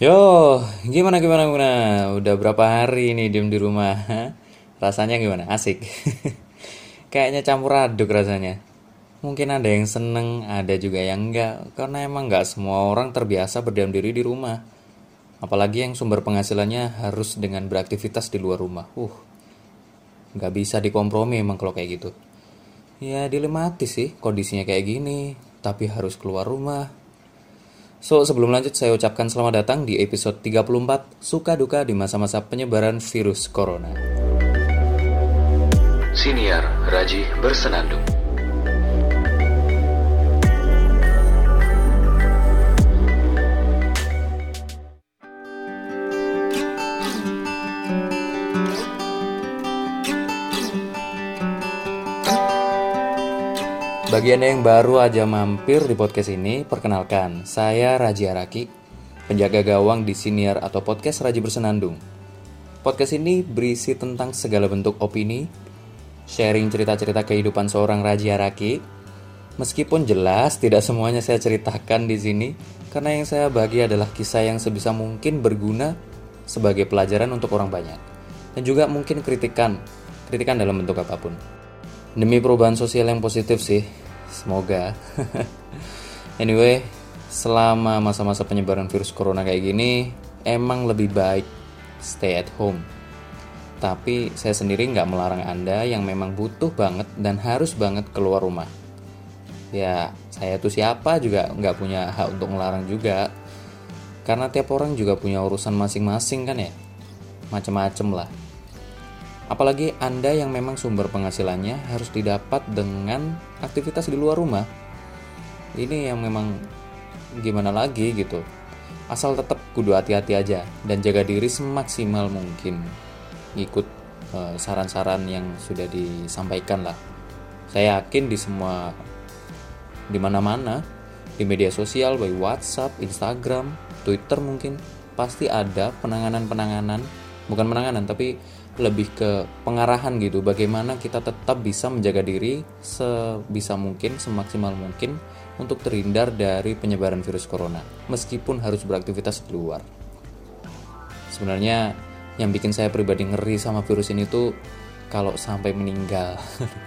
Yo, gimana gimana gimana? Udah berapa hari nih diem di rumah? Rasanya gimana? Asik. Kayaknya campur aduk rasanya. Mungkin ada yang seneng, ada juga yang enggak. Karena emang nggak semua orang terbiasa berdiam diri di rumah. Apalagi yang sumber penghasilannya harus dengan beraktivitas di luar rumah. Uh, nggak bisa dikompromi emang kalau kayak gitu. Ya dilematis sih kondisinya kayak gini, tapi harus keluar rumah, So, sebelum lanjut saya ucapkan selamat datang di episode 34 Suka Duka di masa-masa penyebaran virus corona. Siniar Raji Bersenandung Bagi Anda yang baru aja mampir di podcast ini, perkenalkan, saya Raji Araki, penjaga gawang di Siniar atau podcast Raji Bersenandung. Podcast ini berisi tentang segala bentuk opini, sharing cerita-cerita kehidupan seorang Raji Araki. Meskipun jelas tidak semuanya saya ceritakan di sini, karena yang saya bagi adalah kisah yang sebisa mungkin berguna sebagai pelajaran untuk orang banyak. Dan juga mungkin kritikan, kritikan dalam bentuk apa pun. Demi perubahan sosial yang positif sih, semoga. anyway, selama masa-masa penyebaran virus corona kayak gini, emang lebih baik stay at home. Tapi saya sendiri nggak melarang Anda yang memang butuh banget dan harus banget keluar rumah. Ya, saya tuh siapa juga nggak punya hak untuk melarang juga. Karena tiap orang juga punya urusan masing-masing kan ya. Macem-macem lah. Apalagi Anda yang memang sumber penghasilannya harus didapat dengan aktivitas di luar rumah. Ini yang memang gimana lagi gitu. Asal tetap kudu hati-hati aja dan jaga diri semaksimal mungkin. Ikut uh, saran-saran yang sudah disampaikan lah. Saya yakin di semua di mana-mana di media sosial baik WhatsApp, Instagram, Twitter mungkin pasti ada penanganan-penanganan bukan penanganan tapi lebih ke pengarahan gitu. Bagaimana kita tetap bisa menjaga diri sebisa mungkin semaksimal mungkin untuk terhindar dari penyebaran virus corona meskipun harus beraktivitas di luar. Sebenarnya yang bikin saya pribadi ngeri sama virus ini tuh kalau sampai meninggal.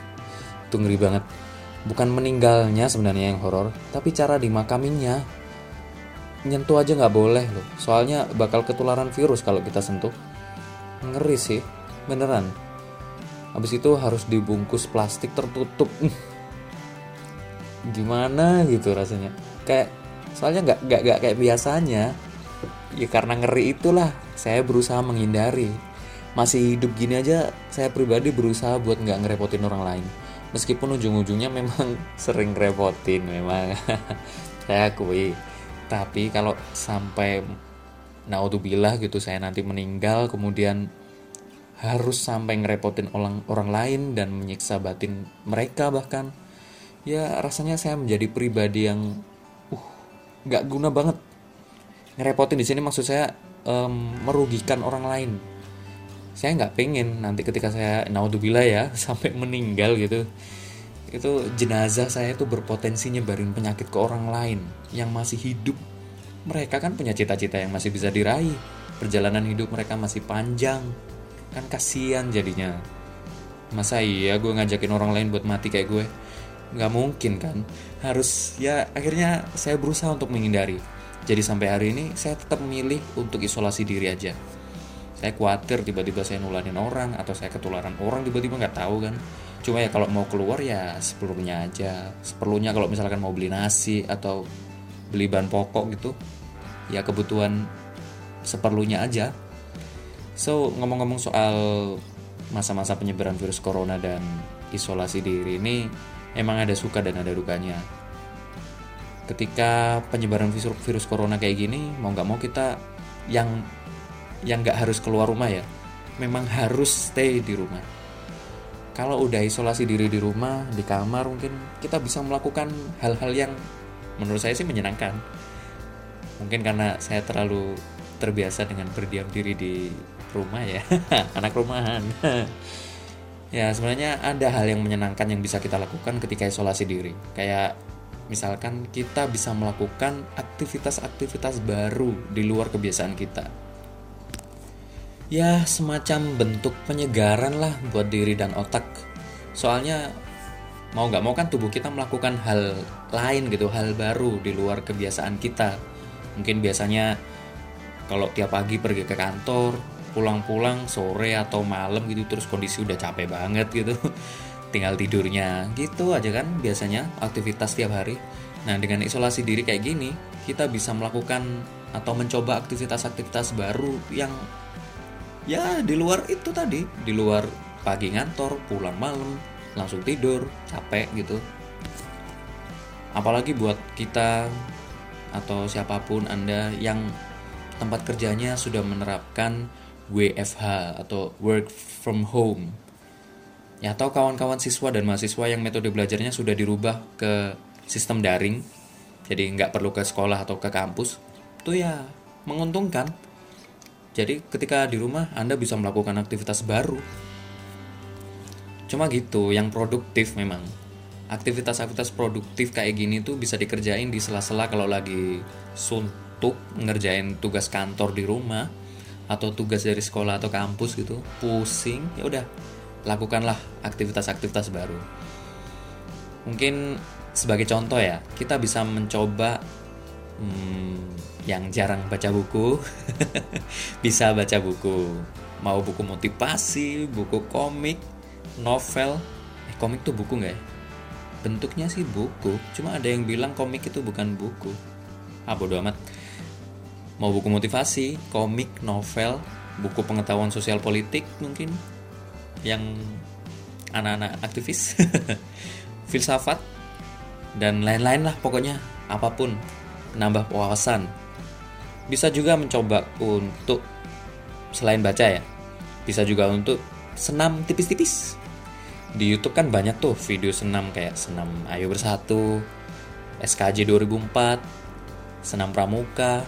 Itu ngeri banget. Bukan meninggalnya sebenarnya yang horor tapi cara dimakaminya nyentuh aja nggak boleh loh. Soalnya bakal ketularan virus kalau kita sentuh ngeri sih beneran. Habis itu harus dibungkus plastik tertutup. Gimana gitu rasanya? Kayak soalnya nggak nggak nggak kayak biasanya. Ya karena ngeri itulah saya berusaha menghindari. Masih hidup gini aja saya pribadi berusaha buat nggak ngerepotin orang lain. Meskipun ujung-ujungnya memang sering repotin memang. Saya akui. Tapi kalau sampai naudzubillah gitu saya nanti meninggal kemudian harus sampai ngerepotin orang orang lain dan menyiksa batin mereka bahkan. Ya rasanya saya menjadi pribadi yang uh nggak guna banget. Ngerepotin di sini maksud saya um, merugikan orang lain. Saya nggak pengen nanti ketika saya naudzubillah ya sampai meninggal gitu itu jenazah saya itu berpotensi nyebarin penyakit ke orang lain yang masih hidup mereka kan punya cita-cita yang masih bisa diraih. Perjalanan hidup mereka masih panjang. Kan kasihan jadinya. Masa iya gue ngajakin orang lain buat mati kayak gue? Nggak mungkin kan? Harus ya akhirnya saya berusaha untuk menghindari. Jadi sampai hari ini saya tetap memilih untuk isolasi diri aja. Saya khawatir tiba-tiba saya nularin orang atau saya ketularan orang tiba-tiba nggak tahu kan? Cuma ya kalau mau keluar ya seperlunya aja. Seperlunya kalau misalkan mau beli nasi atau beli bahan pokok gitu ya kebutuhan seperlunya aja So, ngomong-ngomong soal masa-masa penyebaran virus corona dan isolasi diri ini emang ada suka dan ada dukanya. Ketika penyebaran virus, virus corona kayak gini, mau nggak mau kita yang yang nggak harus keluar rumah ya, memang harus stay di rumah. Kalau udah isolasi diri di rumah, di kamar mungkin kita bisa melakukan hal-hal yang menurut saya sih menyenangkan. Mungkin karena saya terlalu terbiasa dengan berdiam diri di rumah ya anak rumahan ya sebenarnya ada hal yang menyenangkan yang bisa kita lakukan ketika isolasi diri kayak misalkan kita bisa melakukan aktivitas-aktivitas baru di luar kebiasaan kita. Ya, semacam bentuk penyegaran lah buat diri dan otak. Soalnya mau nggak mau kan tubuh kita melakukan hal lain gitu, hal baru di luar kebiasaan kita. Mungkin biasanya kalau tiap pagi pergi ke kantor, pulang-pulang sore atau malam gitu terus kondisi udah capek banget gitu. Tinggal tidurnya gitu aja kan biasanya aktivitas tiap hari. Nah, dengan isolasi diri kayak gini, kita bisa melakukan atau mencoba aktivitas-aktivitas baru yang ya di luar itu tadi di luar pagi ngantor pulang malam langsung tidur capek gitu apalagi buat kita atau siapa pun anda yang tempat kerjanya sudah menerapkan WFH atau work from home ya atau kawan-kawan siswa dan mahasiswa yang metode belajarnya sudah dirubah ke sistem daring jadi nggak perlu ke sekolah atau ke kampus itu ya menguntungkan jadi ketika di rumah Anda bisa melakukan aktivitas baru. Cuma gitu, yang produktif memang. Aktivitas-aktivitas produktif kayak gini tuh bisa dikerjain di sela-sela kalau lagi suntuk ngerjain tugas kantor di rumah atau tugas dari sekolah atau kampus gitu, pusing, ya udah lakukanlah aktivitas-aktivitas baru. Mungkin sebagai contoh ya, kita bisa mencoba hmm, yang jarang baca buku bisa baca buku. Mau buku motivasi buku komik novel. Eh komik tuh buku nggak ya bentuknya sih buku cuma ada yang bilang komik itu bukan buku. Ah bodo amat. Mau buku motivasi komik novel buku pengetahuan sosial politik mungkin yang anak-anak aktivis filsafat dan lain-lain lah pokoknya apa pun nambah wawasan. Bisa juga mencoba untuk selain baca ya bisa juga untuk senam tipis-tipis di YouTube kan banyak tuh video senam kayak senam Ayo Bersatu SKJ 2004 senam pramuka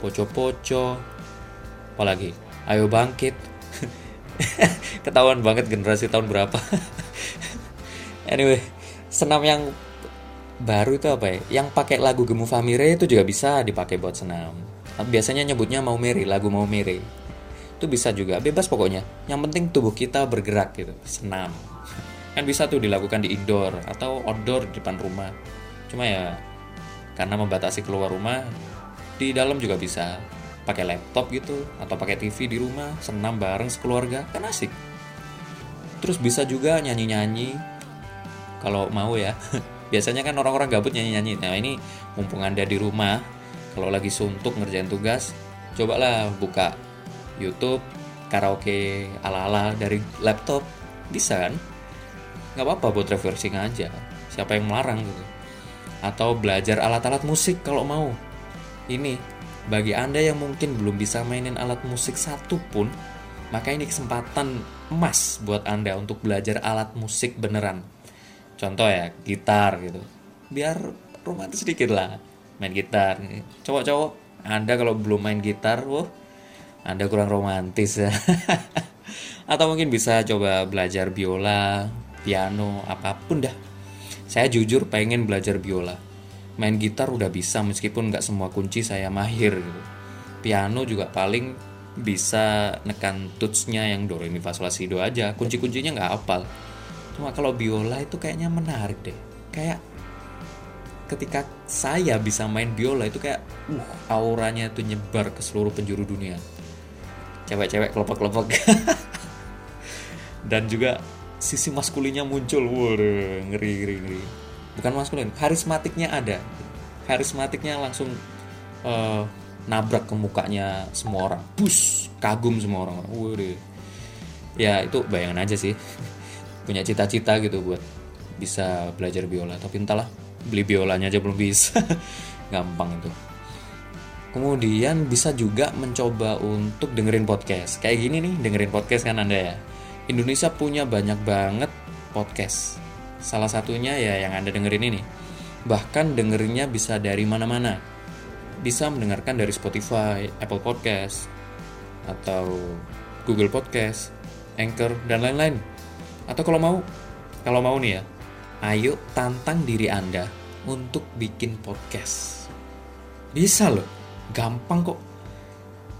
poco-poco apalagi? Ayo Bangkit. Ketahuan banget generasi tahun berapa. Anyway senam yang baru itu apa ya? Yang pakai lagu Gemu Famire itu juga bisa dipakai buat senam. Biasanya nyebutnya mau Mary lagu mau Mary itu bisa juga bebas pokoknya. Yang penting tubuh kita bergerak gitu senam kan bisa tuh dilakukan di indoor atau outdoor di depan rumah. Cuma ya karena membatasi keluar rumah di dalam juga bisa. Pakai laptop gitu atau pakai TV di rumah senam bareng sekeluarga kan asik. Terus bisa juga nyanyi-nyanyi kalau mau ya. Biasanya kan orang-orang gabut nyanyi-nyanyi. Nah ini mumpung anda di rumah kalau lagi suntuk ngerjain tugas cobalah buka YouTube karaoke ala-ala dari laptop. Bisa kan nggak apa-apa buat refreshing aja. Siapa yang melarang gitu. Atau belajar alat-alat musik kalau mau. Ini bagi anda yang mungkin belum bisa mainin alat musik satu pun maka ini kesempatan emas buat anda untuk belajar alat musik beneran. Contoh ya gitar gitu. Biar romantis sedikit lah main gitar. Cowok-cowok anda kalau belum main gitar wah anda kurang romantis ya. Atau mungkin bisa coba belajar biola piano apa pun dah. Saya jujur pengen belajar biola. Main gitar udah bisa meskipun nggak semua kunci saya mahir gitu. piano juga paling bisa nekan tutsnya yang do re mi fa sol si do aja. Kunci kuncinya nggak hafal cuma kalau biola itu kayaknya menarik deh. Kayak ketika saya bisa main biola itu kayak uh auranya itu nyebar ke seluruh penjuru dunia. Cewek-cewek kelopak-kelopak. Dan juga sisi maskulinnya muncul. Waduh ngeri ngeri ngeri. Bukan maskulin karismatiknya ada. Karismatiknya langsung uh, nabrak ke mukanya semua orang. Bus kagum semua orang waduh. Ya itu bayangan aja sih. Punya cita-cita gitu buat bisa belajar biola. Tapi entahlah beli biolanya aja belum bisa. Gampang itu. Kemudian bisa juga mencoba untuk dengerin podcast. Kayak gini nih dengerin podcast kan anda ya Indonesia punya banyak banget podcast salah satunya ya yang anda dengerin ini bahkan dengerinnya bisa dari mana-mana bisa mendengarkan dari Spotify, Apple Podcast atau Google Podcast, Anchor dan lain-lain. Atau kalau mau, kalau mau nih ya, ayo tantang diri Anda untuk bikin podcast. Bisa loh, gampang kok.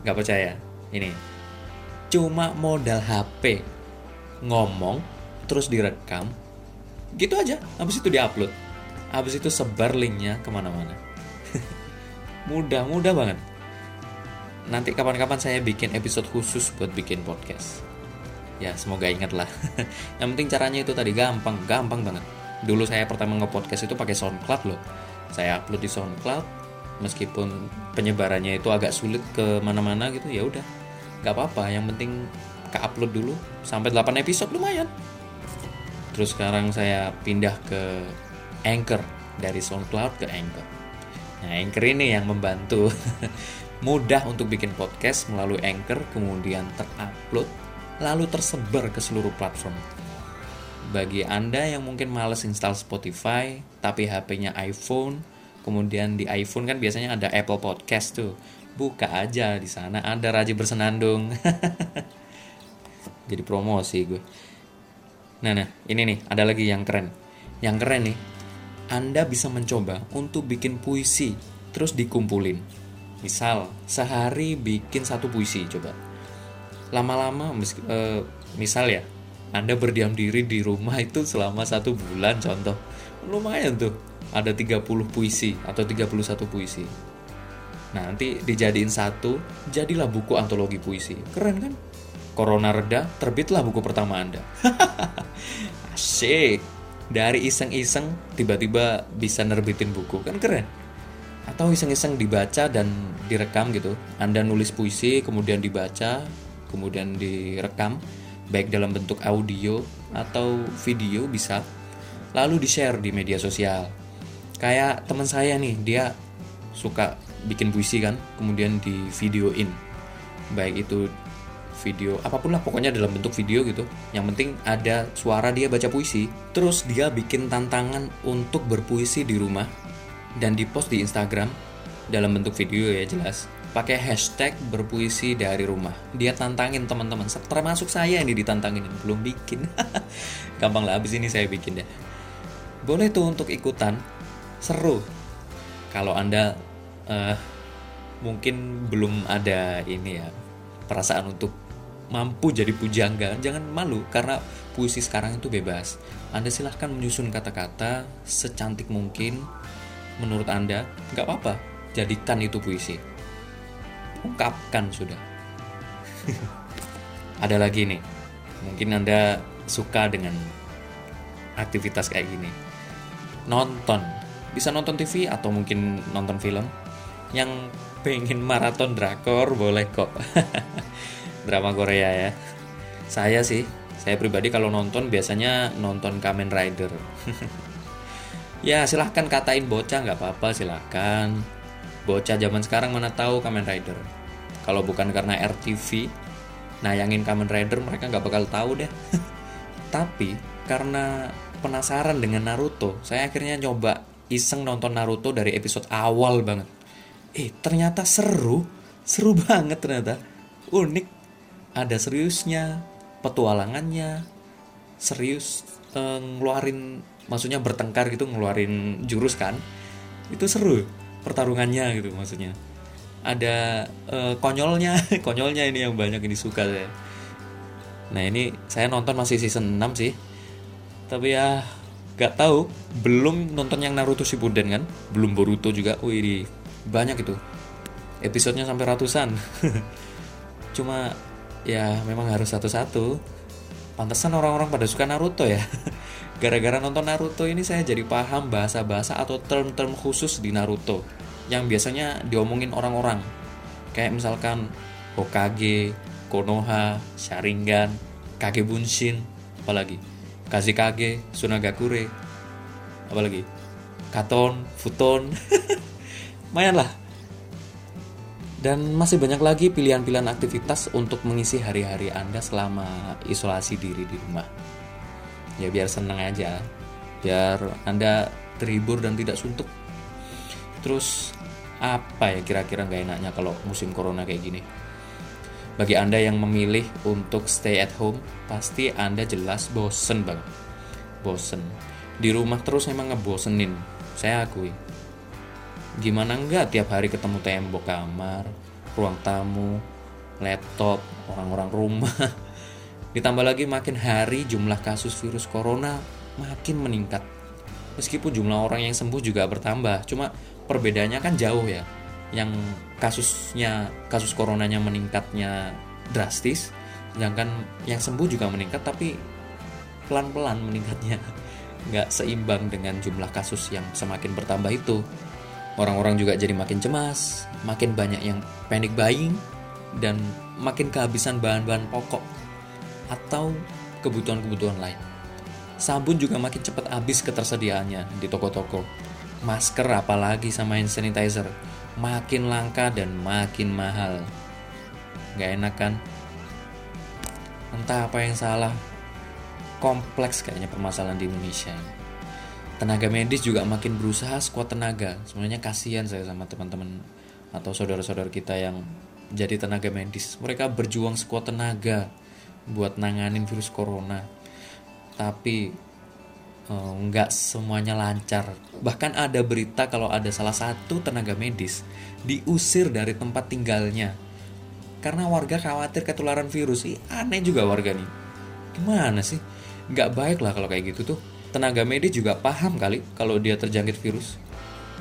Gak percaya? Ini, cuma modal HP, ngomong, terus direkam, gitu aja. Habis itu diupload. Habis itu sebar linknya ke mana-mana. mudah, mudah banget. Nanti kapan-kapan saya bikin episode khusus buat bikin podcast. Ya, semoga ingat lah. Yang penting caranya itu tadi gampang, gampang banget. Dulu saya pertama nge-podcast itu pakai SoundCloud loh. Saya upload di SoundCloud, meskipun penyebarannya itu agak sulit ke mana-mana gitu, ya udah. Gak apa-apa, yang penting ke upload dulu sampai 8 episode lumayan. Terus sekarang saya pindah ke Anchor dari SoundCloud ke Anchor. Nah, Anchor ini yang membantu mudah untuk bikin podcast melalui Anchor kemudian terupload lalu tersebar ke seluruh platform. Bagi Anda yang mungkin males install Spotify tapi HP-nya iPhone, kemudian di iPhone kan biasanya ada Apple Podcast tuh. Buka aja di sana ada Raji bersenandung. Jadi promosi gue. Nah, nah, ini nih, ada lagi yang keren. Yang keren nih, Anda bisa mencoba untuk bikin puisi, terus dikumpulin. Misal, sehari bikin satu puisi, coba. Lama-lama, uh, misal ya, Anda berdiam diri di rumah itu selama satu bulan, contoh. Lumayan tuh, ada 30 puisi atau 31 puisi. Nah, nanti dijadiin satu, jadilah buku antologi puisi. Keren kan? Corona reda, terbitlah buku pertama Anda. Asik. Dari iseng-iseng tiba-tiba bisa nerbitin buku, kan keren. Atau iseng-iseng dibaca dan direkam gitu. Anda nulis puisi, kemudian dibaca, kemudian direkam, baik dalam bentuk audio atau video bisa. Lalu di-share di media sosial. Kayak teman saya nih, dia suka bikin puisi kan, kemudian di videoin. Baik itu video apa pun lah pokoknya dalam bentuk video gitu. Yang penting ada suara dia baca puisi. Terus dia bikin tantangan untuk berpuisi di rumah dan dipost di Instagram dalam bentuk video ya jelas. Pakai hashtag berpuisi dari rumah. Dia tantangin teman-teman. Termasuk saya ini ditantangin belum bikin. Gampang lah abis ini saya bikin deh. Boleh tuh untuk ikutan. Seru. Kalau anda uh, mungkin belum ada ini ya perasaan untuk mampu jadi pujangga, jangan malu karena puisi sekarang itu bebas. Anda silahkan menyusun kata-kata secantik mungkin menurut Anda, nggak apa-apa, jadikan itu puisi. Ungkapkan sudah. Ada lagi nih, mungkin Anda suka dengan aktivitas kayak gini. Nonton, bisa nonton TV atau mungkin nonton film. Yang pengen maraton drakor boleh kok. drama Korea ya. Saya sih, saya pribadi kalau nonton biasanya nonton Kamen Rider. ya silahkan katain bocah nggak apa-apa silahkan. Bocah zaman sekarang mana tahu Kamen Rider. Kalau bukan karena RTV, nayangin Kamen Rider mereka nggak bakal tahu deh. Tapi karena penasaran dengan Naruto, saya akhirnya nyoba iseng nonton Naruto dari episode awal banget. Eh ternyata seru, seru banget ternyata, unik ada seriusnya petualangannya serius eh, ngeluarin maksudnya bertengkar gitu ngeluarin jurus kan. Itu seru pertarungannya gitu maksudnya. Ada eh, konyolnya konyolnya ini yang banyak ini suka saya. Nah ini saya nonton masih season 6 sih. Tapi ya gak tahu belum nonton yang Naruto Shippuden kan? Belum Boruto juga. Wih banyak itu. Episodenya sampai ratusan. Cuma ya memang harus satu-satu. Pantesan orang-orang pada suka Naruto ya. Gara-gara nonton Naruto ini saya jadi paham bahasa-bahasa atau term-term khusus di Naruto yang biasanya diomongin orang-orang. Kayak misalkan Hokage, Konoha, Sharingan, Kage Bunshin, apalagi? Kazekage, Sunagakure, apalagi? Katon, Futon, lumayan lah dan masih banyak lagi pilihan-pilihan aktivitas untuk mengisi hari-hari Anda selama isolasi diri di rumah. Ya biar senang aja, biar Anda terhibur dan tidak suntuk. Terus apa ya kira-kira nggak enaknya kalau musim corona kayak gini? Bagi Anda yang memilih untuk stay at home, pasti Anda jelas bosen banget. Bosen. Di rumah terus emang ngebosenin. saya akui gimana enggak tiap hari ketemu tembok kamar ruang tamu laptop orang-orang rumah. Ditambah lagi makin hari jumlah kasus virus corona makin meningkat. Meskipun jumlah orang yang sembuh juga bertambah cuma perbedaannya kan jauh ya. Yang kasusnya kasus coronanya meningkatnya drastis sedangkan yang sembuh juga meningkat tapi pelan-pelan meningkatnya. Nggak seimbang dengan jumlah kasus yang semakin bertambah itu orang-orang juga jadi makin cemas makin banyak yang panic buying dan makin kehabisan bahan-bahan pokok atau kebutuhan-kebutuhan lain. Sabun juga makin cepat habis ketersediaannya di toko-toko. Masker apalagi sama hand sanitizer. Makin langka dan makin mahal. Nggak enak kan? Entah apa yang salah. Kompleks kayaknya permasalahan di Indonesia. ini tenaga medis juga makin berusaha sekuat tenaga. Sebenarnya kasihan saya sama teman-teman atau saudara-saudara kita yang jadi tenaga medis. Mereka berjuang sekuat tenaga buat nanganin virus corona. Tapi eh, nggak semuanya lancar. Bahkan ada berita kalau ada salah satu tenaga medis diusir dari tempat tinggalnya. Karena warga khawatir ketularan virus. Ih, aneh juga warga nih. Gimana sih? Nggak baik lah kalau kayak gitu tuh tenaga medis juga paham kali kalau dia terjangkit virus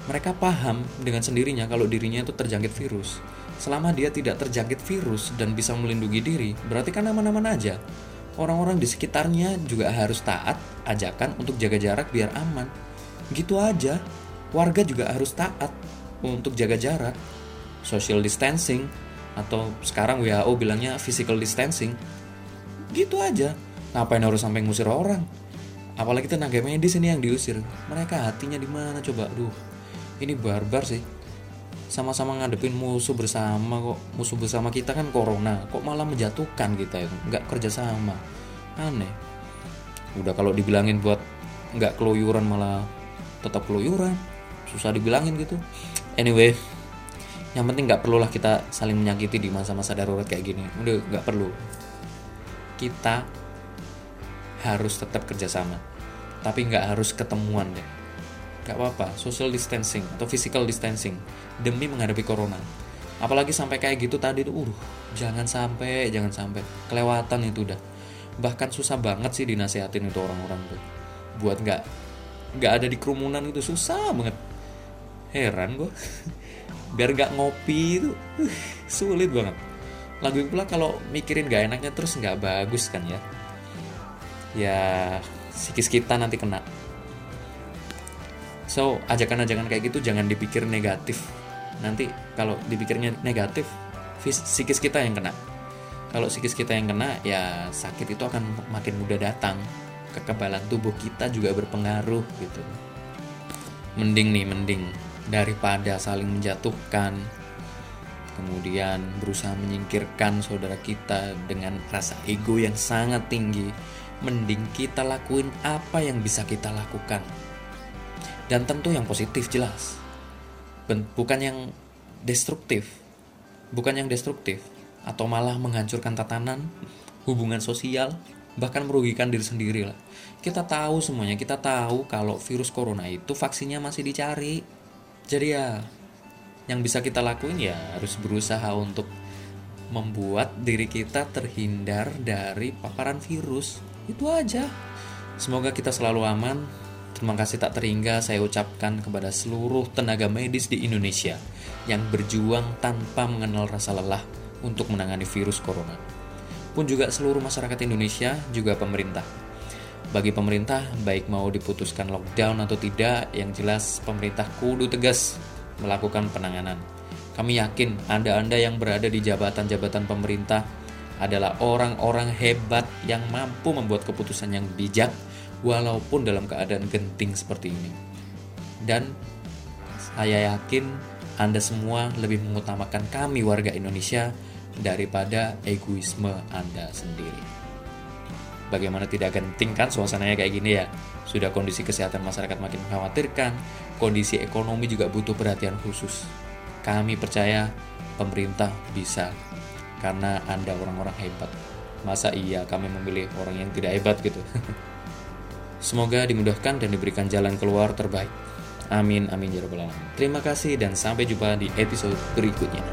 mereka paham dengan sendirinya kalau dirinya itu terjangkit virus selama dia tidak terjangkit virus dan bisa melindungi diri berarti kan aman-aman aja orang-orang di sekitarnya juga harus taat ajakan untuk jaga jarak biar aman. Gitu aja. Warga juga harus taat untuk jaga jarak. Social distancing atau sekarang WHO bilangnya physical distancing. Gitu aja. Ngapain harus sampai ngusir orang? Apalagi tenaga medis ini yang diusir. Mereka hatinya di mana coba? Duh, ini barbar sih. Sama-sama ngadepin musuh bersama kok. Musuh bersama kita kan corona. Kok malah menjatuhkan kita itu? Nggak kerjasama. Aneh. Udah kalau dibilangin buat nggak keluyuran malah tetap keluyuran. Susah dibilangin gitu. Anyway, yang penting nggak perlulah kita saling menyakiti di masa-masa darurat kayak gini. Udah nggak perlu. Kita harus tetap kerjasama tapi nggak harus ketemuan deh. Nggak apa-apa social distancing atau physical distancing demi menghadapi corona. Apalagi sampai kayak gitu tadi tuh uh jangan sampai jangan sampai. Kelewatan itu udah. Bahkan susah banget sih dinasehatin itu orang-orang tuh. Buat nggak nggak ada di kerumunan itu susah banget. Heran gue biar nggak ngopi itu uh, sulit banget. Lagu pula kalau mikirin gak enaknya terus nggak bagus kan ya ya psikis kita nanti kena. So ajakan-ajakan kayak gitu jangan dipikir negatif. Nanti kalau dipikirnya negatif psikis kita yang kena. Kalau psikis kita yang kena ya sakit itu akan makin mudah datang. Kekebalan tubuh kita juga berpengaruh gitu. Mending nih mending. Daripada saling menjatuhkan kemudian berusaha menyingkirkan saudara kita dengan rasa ego yang sangat tinggi mending kita lakuin apa yang bisa kita lakukan. Dan tentu yang positif jelas. Bukan yang destruktif. Bukan yang destruktif atau malah menghancurkan tatanan, hubungan sosial, bahkan merugikan diri sendiri lah. Kita tahu semuanya, kita tahu kalau virus corona itu vaksinnya masih dicari. Jadi ya yang bisa kita lakuin ya harus berusaha untuk membuat diri kita terhindar dari paparan virus. Itu aja. Semoga kita selalu aman. Terima kasih tak terhingga saya ucapkan kepada seluruh tenaga medis di Indonesia yang berjuang tanpa mengenal rasa lelah untuk menangani virus corona. Pun juga seluruh masyarakat Indonesia, juga pemerintah. Bagi pemerintah, baik mau diputuskan lockdown atau tidak, yang jelas pemerintah kudu tegas melakukan penanganan. Kami yakin Anda-Anda yang berada di jabatan-jabatan pemerintah adalah orang-orang hebat yang mampu membuat keputusan yang bijak walaupun dalam keadaan genting seperti ini. Dan saya yakin Anda semua lebih mengutamakan kami warga Indonesia daripada egoisme Anda sendiri. Bagaimana tidak genting kan suasananya kayak gini ya? Sudah kondisi kesehatan masyarakat makin mengkhawatirkan, kondisi ekonomi juga butuh perhatian khusus. Kami percaya pemerintah bisa karena Anda orang-orang hebat. Masa iya kami memilih orang yang tidak hebat gitu? Semoga dimudahkan dan diberikan jalan keluar terbaik. Amin, amin ya rabbal. Terima kasih dan sampai jumpa di episode berikutnya.